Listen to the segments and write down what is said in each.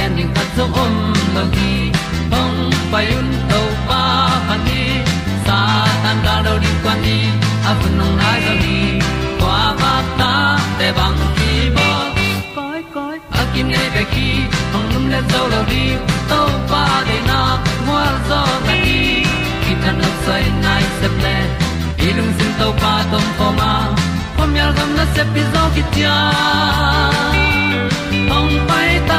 pi zo gen khat zo om lo gi hong pai un to pa pa ni sa tan da do di kwan ni a bu nong nai zo ni kwa ba ta te bang ki bo koi koi a kim nei be ki hong lum le zo lo di to pa de na mo zo ta ni ki tan no sai nai se ple ilung sin to pa tom ko ma. Pom yal gam na se pi zo ki tia hong pai ta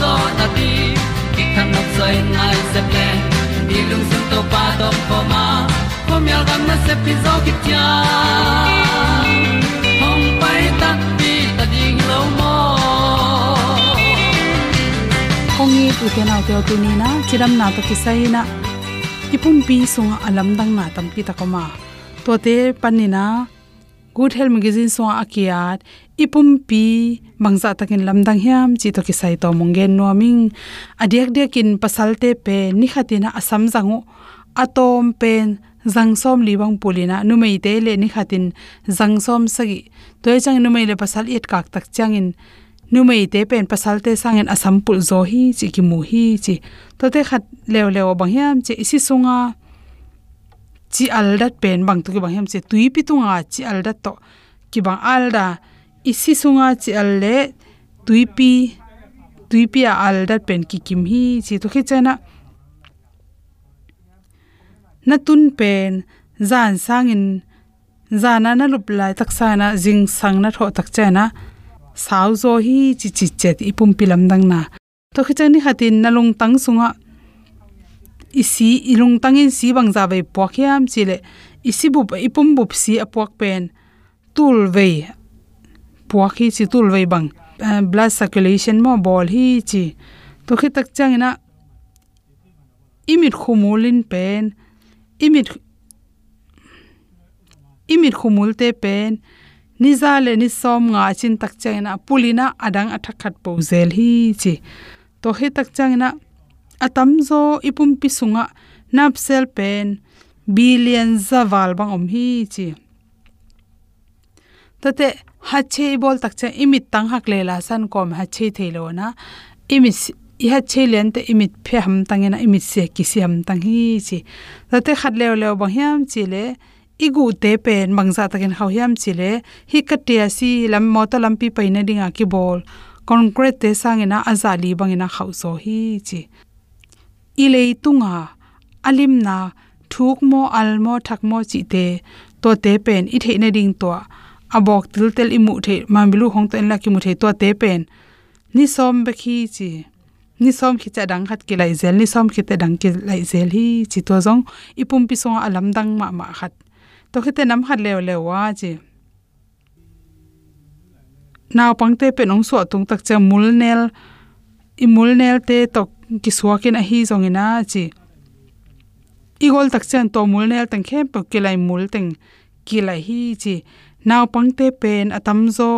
zo na ti ki kan nok sai nai se ple ni lung sun to pa do ko ma. Ko mi al gam na se pi zo ki tia hong pai ta pi ta ding lo mo kongi tu te nau te tu ni na chiram na to kisai na pi sunga alam dang na tam pi to te good health magazine so akiat, ipum pi mangza takin lamdang hiam chi to kisai to mongen noming adiak de kin pasalte pe ni khatina asam zangu, atom pen zangsom liwang pulina, numei te le ni khatin zangsom sagi. Toy chang numei le pasal et kak tak changin. Numei te pen pasal te sangen asam pul zo hi, chi ki mu hi, chi. To te khat lew lew bang hiam, chi isi sunga chi aldat pen bang tu ki bang hem che tui pi tunga chi aldat to ki bang alda. Isi sunga chi alle tui pi tui pi aldat pen ki kim hi chi to khi chana na tun pen, zan sangin, zana na lup lai tak sana jing sang na tho tak chana sau zo hi chi chi chet ipum pilam dang na. To khi chani hatin na lung tang sunga isi ilung tangin si bang za ve pokhiam chile isi bu ipum bu si apok pen. Tul ve puak hi chi tul ve bang. Eh, blood circulation mo bol hi chi. To khi tak changina imit khumulin pen. Imit imit khumul te pen. Niza le ni som nga chin tak changina pulina adang athakhat po zel hi chi. To he tak changina atam zo ipum pi sunga nap sel pen. Billion zawal bang om hi chi. Tate ha che bol tak cha imit tang hak le la san kom ha che thelo na. Imit i ha che len te imit phe ham tangena, imit se ki si ham tang hi chi. Tate khat le le bang hiam chi le, igu te pen mangza takin khau hiam chi le, hi katia si lam mo to lam pi paina dinga ki bol concrete te sangena, azali bangena khau so hi chi ilei tunga. Alim na thuk mo almo thak mo chi te. To te pen, i theina ding to. Abok til tel imu the mamilu hong ten la ki mu the, to te pen. Ni som be khi chi. Ni som khi cha dang khat ki lai zel, ni som khi te dang ki lai zel hi chi to zong. Ipum pi so alam dang ma ma khat. To khite nam khat lew lew wa chi. Naw pangte pe nong so tung tak cha mulnel imul nel te to ki suakin a hi zongina chi. Igol tak chan to mulnel tang khem pa kilai mul teng kilai hi chi. Naw pangte pen atam zo.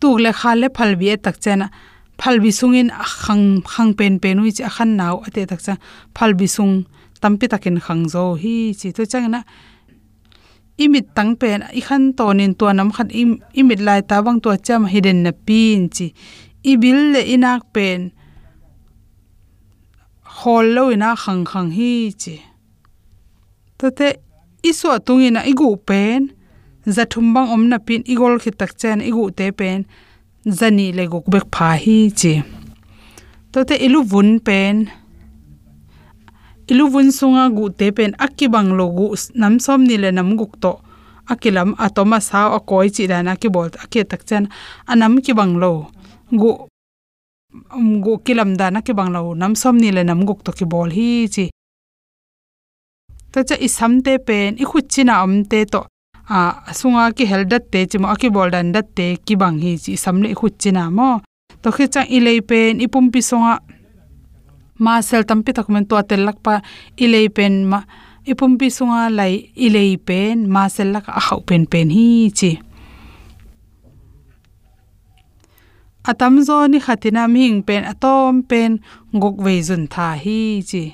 Tu le kha le phal bi e tak chana phal bi sungin khang khang pen pen ui chi khan naw ate tak cha phal bi sung tampi takin khang zo hi chi. To changna imit tang pen, i khan tonin to nam khat im, imit lai ta wang to cham hidden na pin chi ibil le inak pen. Hol lo ina khang khang hi chi. To te tung ina igu pen. Zathum bang omna pin, igol khi tak chen igu te pen. Zani le guk bek pha hi chi. To te ilu vun pen. Ilu vun sunga gu te pen. Akibang lo gu nam som ni le nam guk to. Akilam atoma sa akoi chi da na ki bol ake tak chen. Anam ki bang lo gu gu kilam da na ke bang lo nam som ni le nam guk to ki bol hi chi. Ta cha isam te pen, i khut china am te to, a, sunga ki heldat te chimo ki bol dan dat te ki bang hi chi samle khut china mo. To khi cha ilei pen ipum pi songa, ma sel tampi tak men to tel lak pa ilei pen ma ipum pi sunga lai ilei pen, ma sel lak a hau pen pen hi chi. Atam zo ni khatina ming pen atom pen gok ve jun tha hi chi.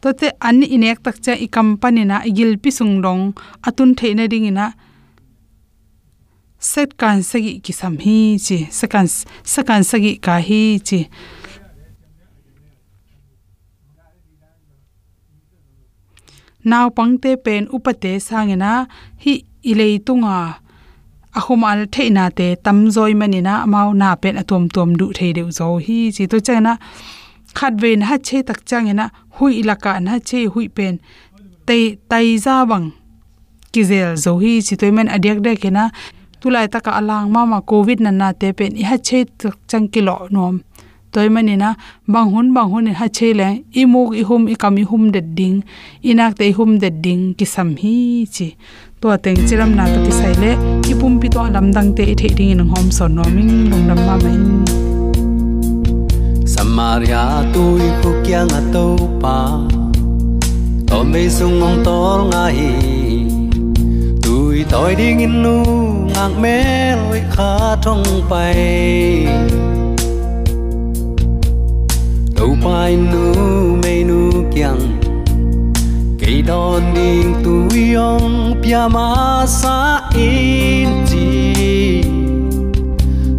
To te an inek tak cha i company na igil pi sung dong atun theina ding ina. Set kan sagi ki sam hi chi sakan sakan sagi ka hi chi. Naw pangte pen upate sangena hi ilei tunga ahum al theina te tamzoi manina amau na pen atom tom du thei deu zo. Hi chi to chana khat vein ha che tak changena hui ilaka na che hui pen te tai za bang kizel zo. Hi chi to men adek de kena tulai taka alang ma ma covid na na te pen i ha che tak chang kilo nom toy mani na bang hun bang hun e ha che le i mu i hum, i kam i hum de ding kisam hi chi inak sai Samaria tôi khu kia ngà tâu pa Tôm bê sung ngong tol ngà hi. Tôi đi nghìn nu, ngang mê lôi khá trong bay Tâu bay nu mê nu kiang Cây đòn điên tu yong pia ma sa in chi.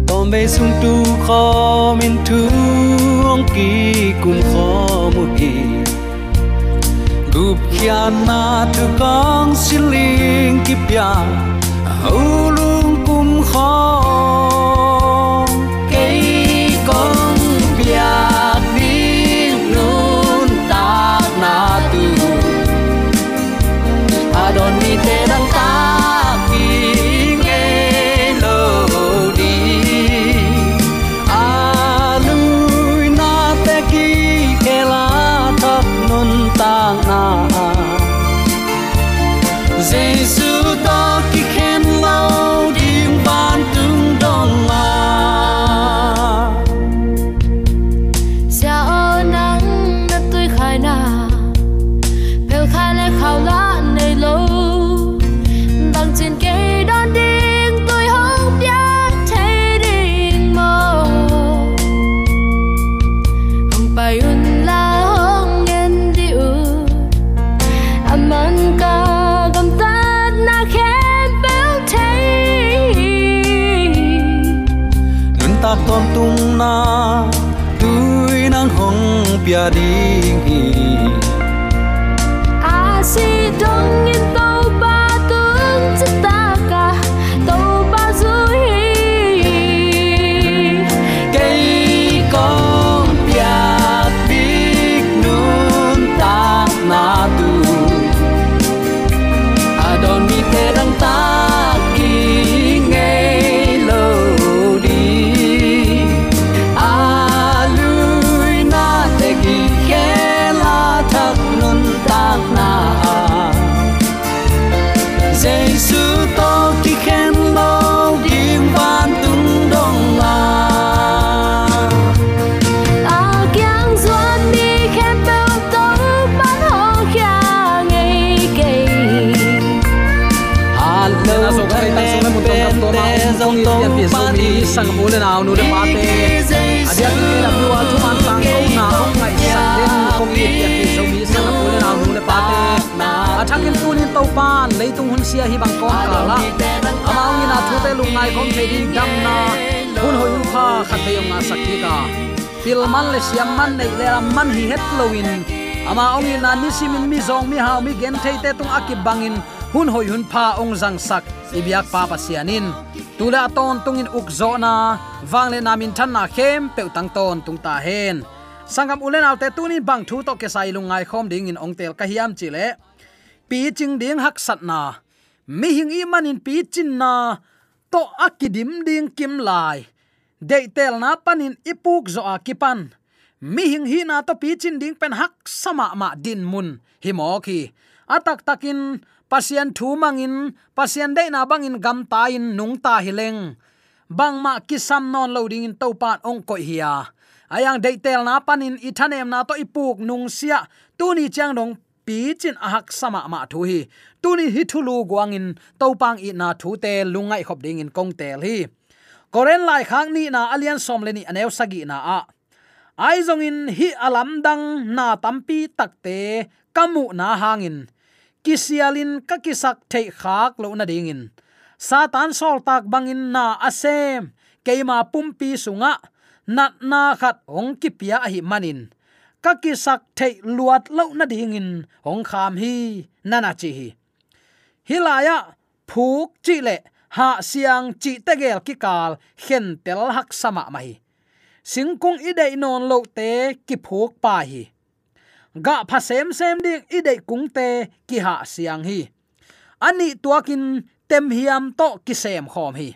Tom bê sung tu kho min tu ong ki kum kho mu ki. Gup kia na tu kong siling ki pya hulung kum kho sang mo le naw nu de pa te adia ki la mi wa thu man tang ko na ong ngai san den kong ni pian pi so mi sang mo le naw nu le pa te a thak in tu ni to pan le tung hun sia hi bang kon ka la ama ong na thu te lu ngai kom the ding dam na. hun hoi u kha khat te yong na sakki ka pil man le siam man nei le ram man hi het loin ama ong ina ni simin mi zong mi haw mi gen thei te tung akip bangin hun hoi hun pa ong jang sak ibyak pa pa sianin tula ton tungin ukzo na wangle namin than na khem pe tang ton tung ta hen. Sangam ulen alte tunin bang thu to ke sai lungai khom ding in ong tel ka hiam chile pi ching ding hak sat na. Mi hing i manin pi chin na. To akidim ding kim lai. De tel na panin ipuk zo a kipan mi hing hi na to pi chin ding pen hak sama ma din mun. Hi mo atak takin pasian thu mangin pasian de na bangin gam ta in nung ta hileng. Bang ma kisam non loading in topan ong ko hiya ayang de tel na panin ithanem na to ipuk nung sia. Tu ni chang dong pi chin ahak sama ma thu hi. Tu ni hi thulu guangin topang i na thu te lungai khop ding in kong tel hi. Koren lai khang ni na alian som le ni anew sagi na a. Ai zong in hi alam dang na tampi takte kamu na hangin kisialin ka kisak thei khak lo na dingin satan sol tak bangin na asem. Keima pumpi sunga. Nat na khat ong kipia hi manin. Ka kisak thei luat lo na dingin ong kham hi nana chi hi. Hilaya, phuk chi le. Ha siang chi tegel ki kal. Khen tel hak sama mai singkung idei non lo te ki phuk pa hi ga pha sem sem ding idei kung te ki ha siang hi. Ani tuakin tem hiam to ki sem khom hi.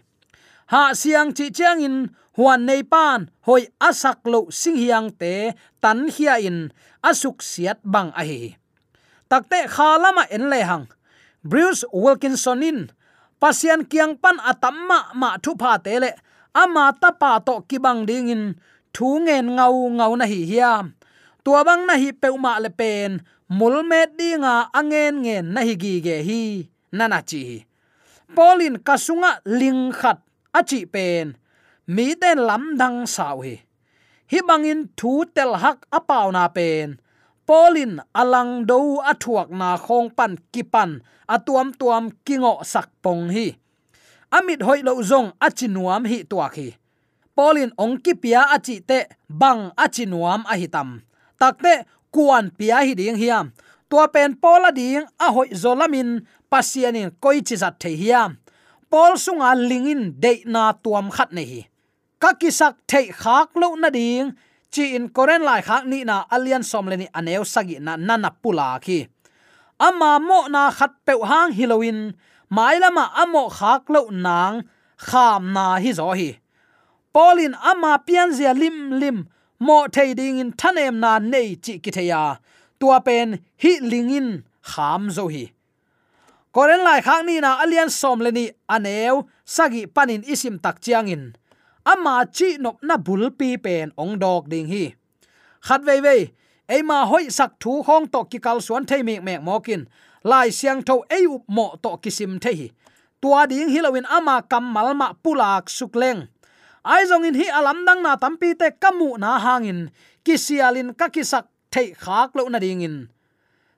Ha siang chi chiang in, huan nei pan, hoi asak lo sing hiang te tan hia in, asuk siat bang a hi. Takte khalama en le hang. Bruce wilkinson in, pasian kiang pan atamma ma thu pha te le, ama ta pa to kibang ding in, thu ngen ngau ngau na hi hiam tua bang na hi peuma le pen, mul me dinga angen ngen na hi gi ge hi nana chi. Polin kasunga ling khat achi pen. Mi den lam dang sau hi. Hi bangin thu tel hak apau na pen. Polin alang do athuak na khong pan kipan atuam tuam kingo sak pong hi. Amit hoi lo zong achinuam hi tuak hi. Polin ong kipia achi te, bang achinuam a hitam takte kuan pia hi ding hiam. Tua pen pola ding a hoi zolamin pasianin koi chi zat the hiam. Pol sunga lingin de na tuam khat nei hi. Ka kisak thei khak lo na ding, chi in koren lai khak ni na alian som le ni aneu sagi na nana pula khi ama mo na khat pe hang halloween, mai lama amo khak lo nang, kham na hi zo hi. Polin ama pian zia lim lim mo thei ding in thanem na nei chi ki theya tua pen hi lingin kham zo hi. Koren lai khak ni na alian som le ni aneu sagi panin isim tak chiang in. Ama chi nop na bul pi pen ong dok ding hi. Khat ve ve ei ma hoi sak thu khong to ki kal suan thei mek mek mokin lai siang tho ei up mo to kisim thei hi. Tua ding hilowin ama kam ma pulak sukleng ai zong in hi alam dang na tampi te kamu na hangin. Kisialin ka kisak thei khak lo na ding in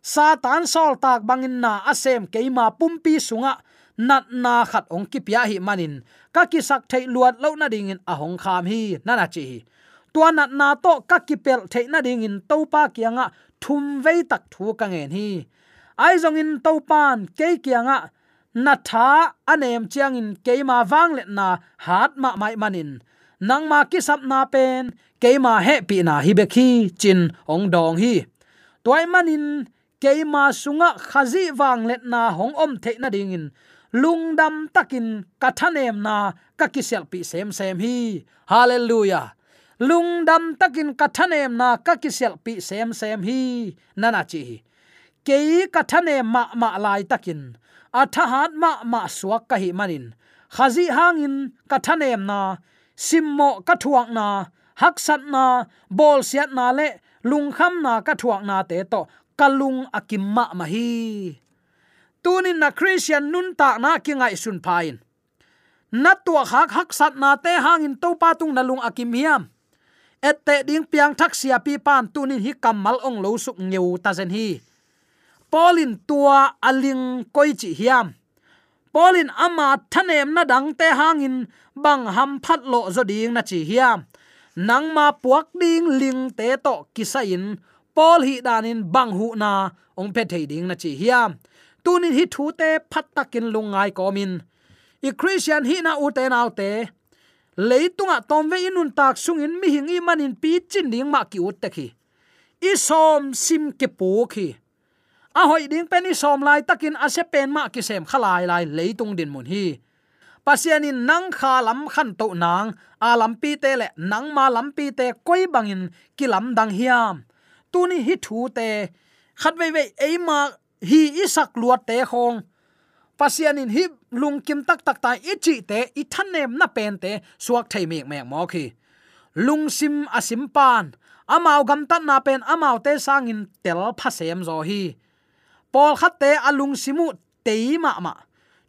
satan sol tak bangin na asem keima pumpi sunga. Nat na khat ong ki pya hi manin. Ka ki thei luat lo na ding in ahong kham hi nana chi. Tua nat na to ka kipel theina ding in to pa kianga thum vei tak thu ka ngen hi. Ai zong in topan ke kianga na tha anem chiang in keima wang le na hat ma mai manin. Nang ma ki sap na pen, keima he pi na hi be khi chin ong dong hi. Toy manin, keima sunga khazi wang let na hong om the na ding in. Lungdam takin kathanem na ka kisel pi sem sem hi. Hallelujah. Lungdam takin kathanem na ka kisel pi sem sem hi. Nana chi ke kathane ma ma lai takin athahat ma ma suak ka hi manin. Khazi hangin kathanem na simmo ka thuak na haksat na bol siat na le lungkham na ka thuak na te to. Kalung akim ma hi. Tunin na christian nun ta na ki ngai sun phain. Na tua khak hak sat na te hangin to pa tung na lung akim hiam. Ette ding piang thak sia pi pan tunin hi kamal ong lo suk ngeu ta zen hi polin tua aling koi chi hiam. Polin ama thanem na dang te hangin, bang ham phat lo zo ding na chi hiam. Nang ma puak ding ling te to kisain pol hi danin bang hu na ong pe thei ding na chi hiam. Tunin hi thu te phat takin lungai komin. I christian hi na u te nau te. Leitunga tomve inun tak sungin mi hingi manin pi chin ding ma ki ut te khi. I som sim ke pu khi a hoi ding pen i som lai takin a se pen ma ki sem khalai lai leitung din mun hi. Pasianin nang kha lam khan to nang, a lam pi te le nang ma lam pi te koi bangin ki lam dang hiam. Tuni hi thu te, khat ve ve e ma hi isak luat te khong. Pasian in hi lung kim tak tak tai ichi te, i thanem na pen te suak thei mek mek mo khi. Lung sim asim pan amau gam tan na pen amau te sangin tel phasem zo hi pol khat te alung simu teima ma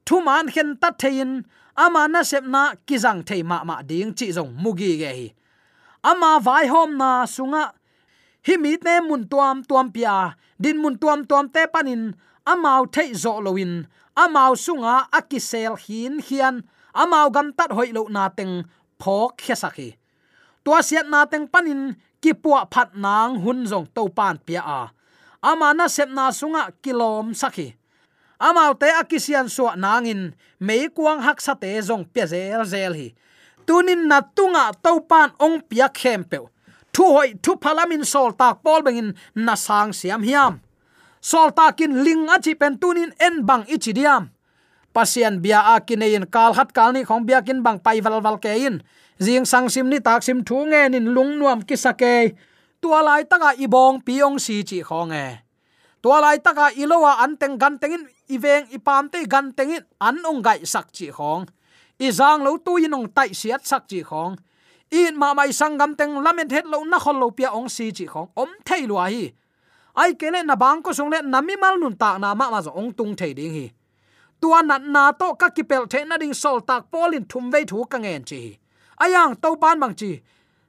thu man khen tat thein, ama na sep na kizang thei ma ma ding chi zong mugi ge hi. Ama vai hom na sunga. Hi mi te mun tuam tuam pia, din mun tuam tuam te panin amau thei zo loin amau sunga akisel hin hian amau gam tat hoi lo na teng phok khesa sakhi tua siat na teng panin, ki puwa phat nang hun zong to pan pia a ama na na sunga kilom sakhi. Amaute akisian suwa nangin meikuang haksa te zong pia zel zel hi. Tunin na tunga topan ong pia khempe thu hoi thu phalamin sol tak pol bengin na sang siam hiam. Sol takin ling achi pen tunin en bang ichi diam. Pasian bia a kinein kal hat kal ni khong bia kin bang pai val val kein jing sang sim ni tak sim thu nge nin lung nuam kisake tua lai taka ibong piong si chi khong e tua lai taka ilowa an teng gan tengin, iveng ipam te gan tengin an ong gai sak chi khong i zang lo tu inong tai siat sak chi khong in ma mai sangam teng lamen het lo na khol lo pia ong si chi khong om thei lua hi ai kele na bang ko sung le nami mal nun ta na ma ma zo ong tung thei ding hi. Tua na na to ka kipel the na ding sol tak polin thum ve thu ka ngen chi ayang to ban bang chi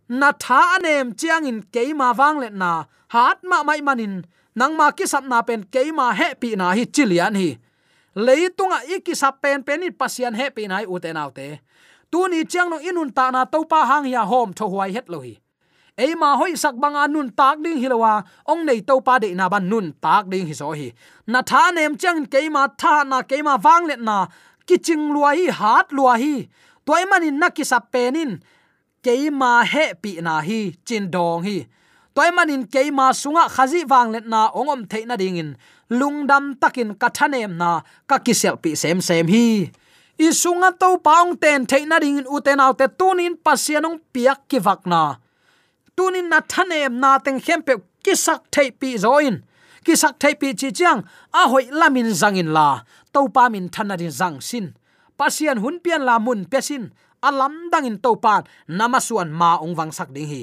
na tha anem chiang in keima wang let na hat ma mai manin, nang ma ki sap na pen keima he pi na hi chilian hi. Leitunga iki sap pen pen ni pasian he pi nai uten autte. Tu ni chiang no inun ta na to pa hang ya hom tho huai het lo hi. Ei ma hoi sak banga nun tak ding hilowa ong nei to pa de na ban nun tak ding hi so hi. Na tha nem chang ke ma tha na ke ma wang let na kiching luai hat luai toy manin na ki sap penin keima he pi na hi chin dong hi toy manin keima sunga khazi wang let na ongom theina ding in lungdam takin kathanem na ka kisel pi sem sem hi i sunga to paung ten theina ding in uten autte tunin pasianong piak ki vakna tunin na thanem na teng khempe kisak thei pi zoin. Kisak thei pi chi chiang a hoi lamin zangin la. To pa min thanarin zang sin. Pasian hun pian la mun pesin alam dangin to pan namasuan ma ong wang sak ding hi.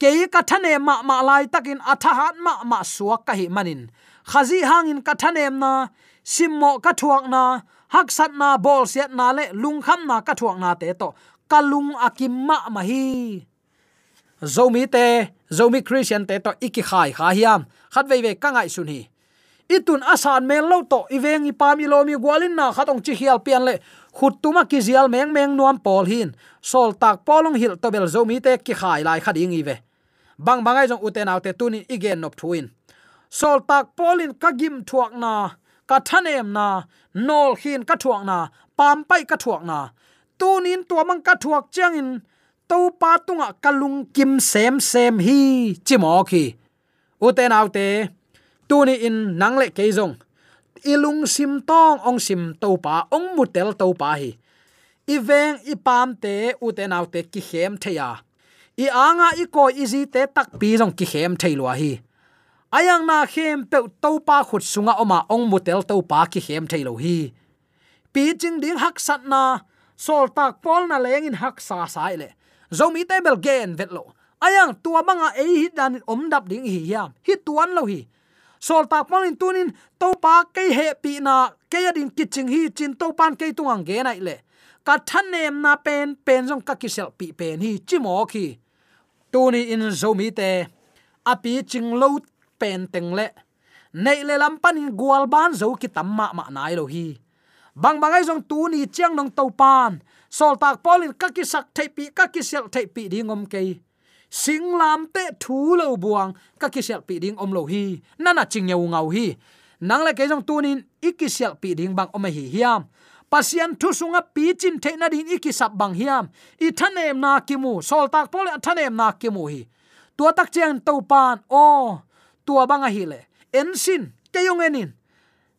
Ke ka thane ma ma lai takin athahat ma ma suak ka hi manin. Khazi hangin ka thanem na, simmo ka thuak na hak sat na, bol siat na le lung kham na ka thuak na te to. Kalung akim ma ma hi. Zomi te, zomi christian te to iki khai kha hiam. Khat ve ve ka ngai sun hi. Itun asan mel lo to iveng i pami lo mi gwalin na khatong chi hial pian le khut tuma ki zial meng meng nuam pol hin. Sol tak polong hil to bel zomi te ki khai lai khading i ve. Bang bangai jong uten autte tunin igen nop thuin. Sol tak polin ka gim thuak na, ka thanem na, nol hin ka thuak na, pam pai ka thuak na. Tunin tua mang ka thuak chang in, to pa tunga kalung kim sem sem hi chimo ki uten autte tuni in nangle keizong ilung sim tong, ong sim to pa ong mutel to pa hi iveng ipam te uten autte ki hem theya i anga, i ko izi te tak pi jong ki hem thailwa hi. Ayang na hem pe to pa khut sunga oma, ong mutel to pa ki hem thailo hi. Pi ching ding hak sat na, sol tak pol na leng in hak sa sai le. Zomi te bel gen vet lo. Ayang tua manga e hi dan om dap ding hi ya hi tuan lo hi sol tak pol in tunin to pa ke he pi na ke adin kitching hi chin to pan ke tuang ge nai le. Ka than nem na pen pen jong ka kisel pi pen hi chimo khi tuni in zomi te, api ching lo pen teng le. Nei le lam pan in gwal ban zo ki tam ma nai lo hi. Bang bangai jong tu ni chiang nong to pan sol tak polin ka ki sak thai pi, ka ki sel thai pi ding kei ke sing lam te thu lo buang ka ki sel pi ding om lo hi. Nana ching yau ngau hi. Nang le ke jong tunin ikisel pi ding bang om hi hiam. Pasian thu sunga pi chin the na din ikisap bang hiam. I thanem na kimu sol tak pole thanem na kimu hi. Tua tak chiang to pan o tua banga hi le ensin keyong enin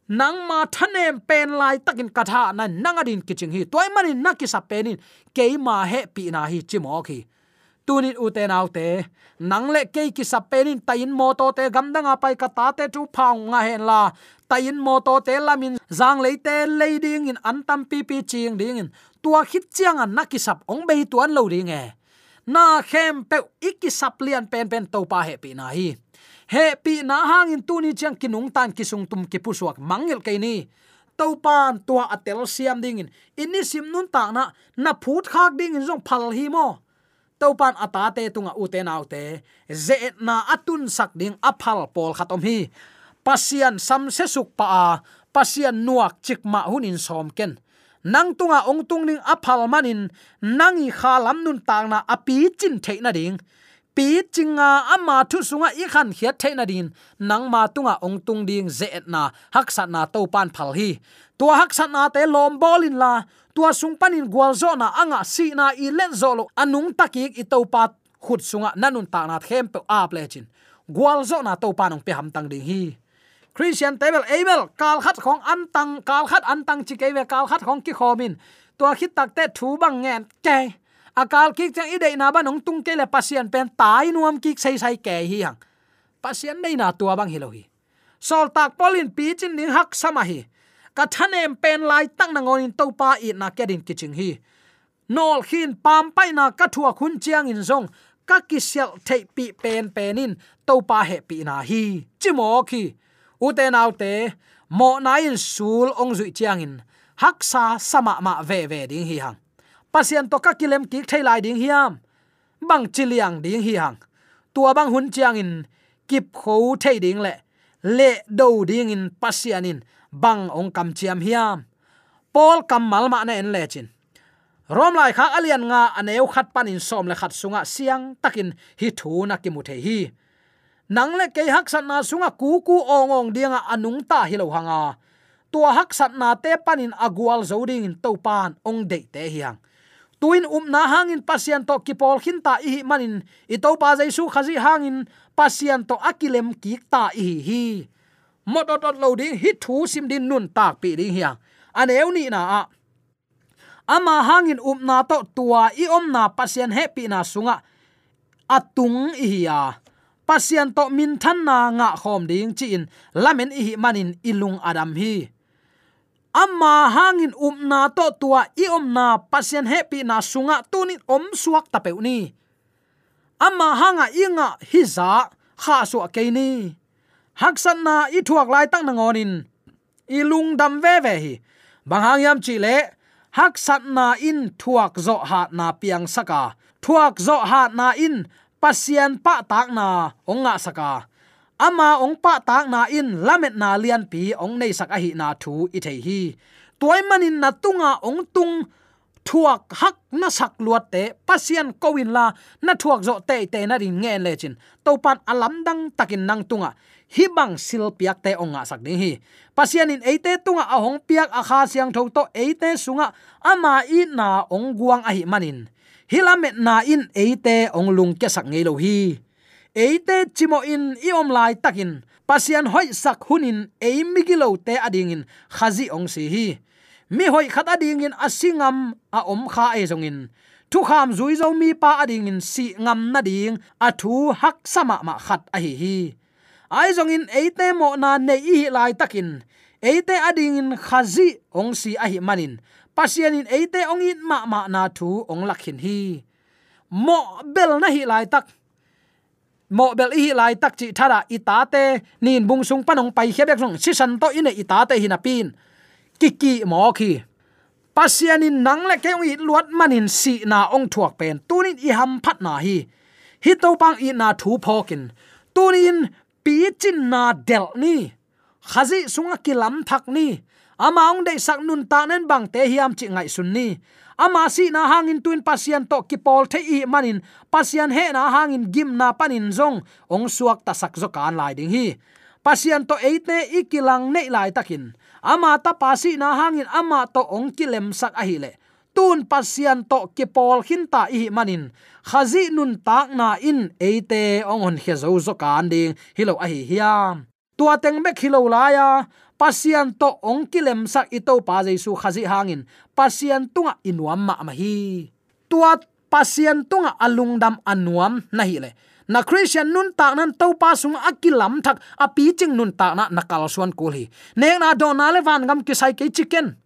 nang ma thanem pen lai takin katha na nang adin kiching hi. Toy manin nakisa penin ke ma he pi na hi chimo khi tunin uten autte nang le ke ki sapenin tayin moto te gamdanga pai ka ta te tu phang nga hen la. Tayin moto te lamin zang leite leiding in antam pi pi ching ding in. Tua khit chiang an nakisap ong bei tuan lo ding e. Na khem pe ikisap lian pen pen to pa he pi na hi. He pi na hang in tuni chiang chang kinung tan kisung tum ki pusuak mangil ke ni. To pan tua atel siam ding in. Ini sim nun ta na na phut khak ding in jong phal hi mo topan atate tunga ute nau ze na atun sak ding aphal pol khatom hi. Pasian samse suk pa a, pasian nuak chik ma hun in som ken. Nang tunga ong tung ning aphal manin, nangi khalam nun tang na api chin theina ding pi chinga ama thu sunga i khan khiat theina din nang ma tunga ong tung ding ze na hak sat na to pan phal hi tua hak sat na te lom bolin la. Tua sung panin gwal zo na anga si na i len zo lo anung takik i to pat khut sunga nanun ta na them pe a plechin gwal zo na to panong pe ham tang ding hi. Christian table abel kal khat khong an tang kal khat an tang chi ke ve kal khat khong ki khomin tua khit tak te thu bang ngen ke akal ki chang ide na ba nong tung ke le pasien pen tai nuam ki sei sai ke hi hang. Pasien nei na tua bang hilohi sol tak polin pi chin ning hak sama hi. Ka thanem pen lai tak na ngon in to pa i na kedin kiching hi. Nol khin pam pai na ka thua khun chiang in zong. Ka kisel thei pi pen penin to pa he pi na hi. Chimo khi. U te nau te, mo na in sul ong zui chiang in. Haksa sama ma ve ve ding hi hang pasian to ka kilem ki thailai ding hiam. Bang chiliang ding hi hang. Tua bang hun chiang in kip kho thei ding le. Le do ding in pasianin bang ong kam chiam hiam. Pol kam mal ma na en le chin. Rom lai kha alian nga aneu khat pan in som le khat sunga siang takin hi thu na ki mu the hi. Nang le ke hak san na sunga ku ku ong ong dinga anung ta hi lo hanga. Tua hak sat na te panin agwal zoding in topan ong de te hiang tuin um na hangin pasian to kipol khin ta manin. Ito pa jaisu khazi hangin pasian to akilem ki ta i hi. Mototot lo ding hi thu sim din nun tak pi ding hiang aneu ni na a. Ama hangin um na to tua i om na pasian happy na sunga. Atung i ya pasian to min than na nga khom ding chi in. Lamen i manin ilung adam hi amma hangin um na to tua i omna na happy na sunga tunin om suak tapeuni amma hanga inga hiza kha su akeini haksan na i thuak lai tak nangonin i lung dam ve ve hi. Bang hang yam chi le haksan na in thuak zo ha na piang saka. Thuak zo ha na in pasian pa tak na onga saka ama ong pa tak na in lamet na lian pi ong nei sak a hi na thu i thei hi. Toy manin na tunga ong tung thuak hak na sak luat te pasian kowin la na thuak zo te te na rin nge le chin. To pan alam dang takin nang tunga. Hi bang sil piak te onga sak ding hi. Pasian in eite tunga ahong piak a kha siang tho to eite sunga. Ama i na ong guang a hi manin. Hilamet na in eite ong lung ke sak ngei lo hi eite chimo in i om lai takin. Pasian hoi sak hunin eimigilo te ading in khazi ong si hi. Mi hoi khat ading in asingam a om kha e zongin. Thu kham zui zo mi pa ading in si ngam na ding a thu hak sama ma khat a hi hi. Ai zong in eite mo na nei i lai takin. Eite ading in khazi ong si a hi manin. Pasian in eite ong in ma ma na thu ong lakhin hi. Mo bel na hi lai tak mo bel hi lai tak chi thara itate nin bung sung panong pai khebek song si san to ine itate hinapin. Kiki mo khi. Pasianin nang le ke wi luat manin si na ong thuak pen. Tunin i ham phat na hi. Hi to pang i na thu phokin tunin pi chin na del ni. Khazi sunga kilam thak ni ama ong dei sak nun ta nen bang te hiam chi ngai sun ni. Ama si na hangin tuin pasian to ki pol the i manin pasian he na hangin gim na panin zong. Ong suak ta sak zo kan lai ding hi. Pasian to eite ikilang nei lai takin. Ama ta pasi na hangin ama to ong kilem sak a hi le. Tun pasian to ki pol hin ta i manin. Khazi nun tak na in eite ong on khe zo zo kan ding. Hilo a hi hiam. Tua teng mek hilo la ya pasian to ong kilem sak ito pa jaisu khazi hangin pasian tunga inuam ma ma hi tua pasian tunga alungdam anuam nahi le. Na christian nun ta nan to pa sung akilam thak api ching nun ta na nakal suan kul hi nek na do na le van gam ki sai ke chicken.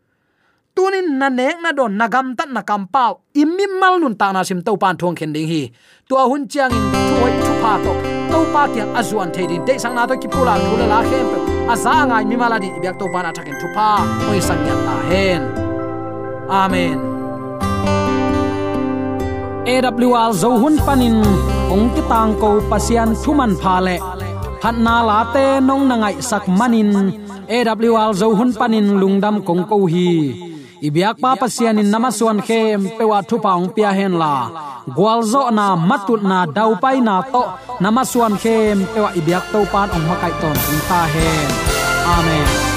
Tunin na nek na don na gam tat na kam pau imi mal nun ta na sim to pan thong khen ding hi. Tua hun chiang in thoi thu pa to to pa kyang azuan the din. De sang na to ki pula thule la khem pe azanga mi mala di byak to bana thakin thupa oi sang yan ta hen. Amen. AWR zo hun panin, ong ti tang ko pasian thuman pha le. Phat na la te nong na ngai sak manin. AWR zo hun panin lungdam kong ko hi ibyak pa pasian in namaswan khem pewa thu paung pia hen la. Gwalzo na matut na dau pai na to namaswan khem pewa ibyak to pan ong makai ton ta hen. Amen.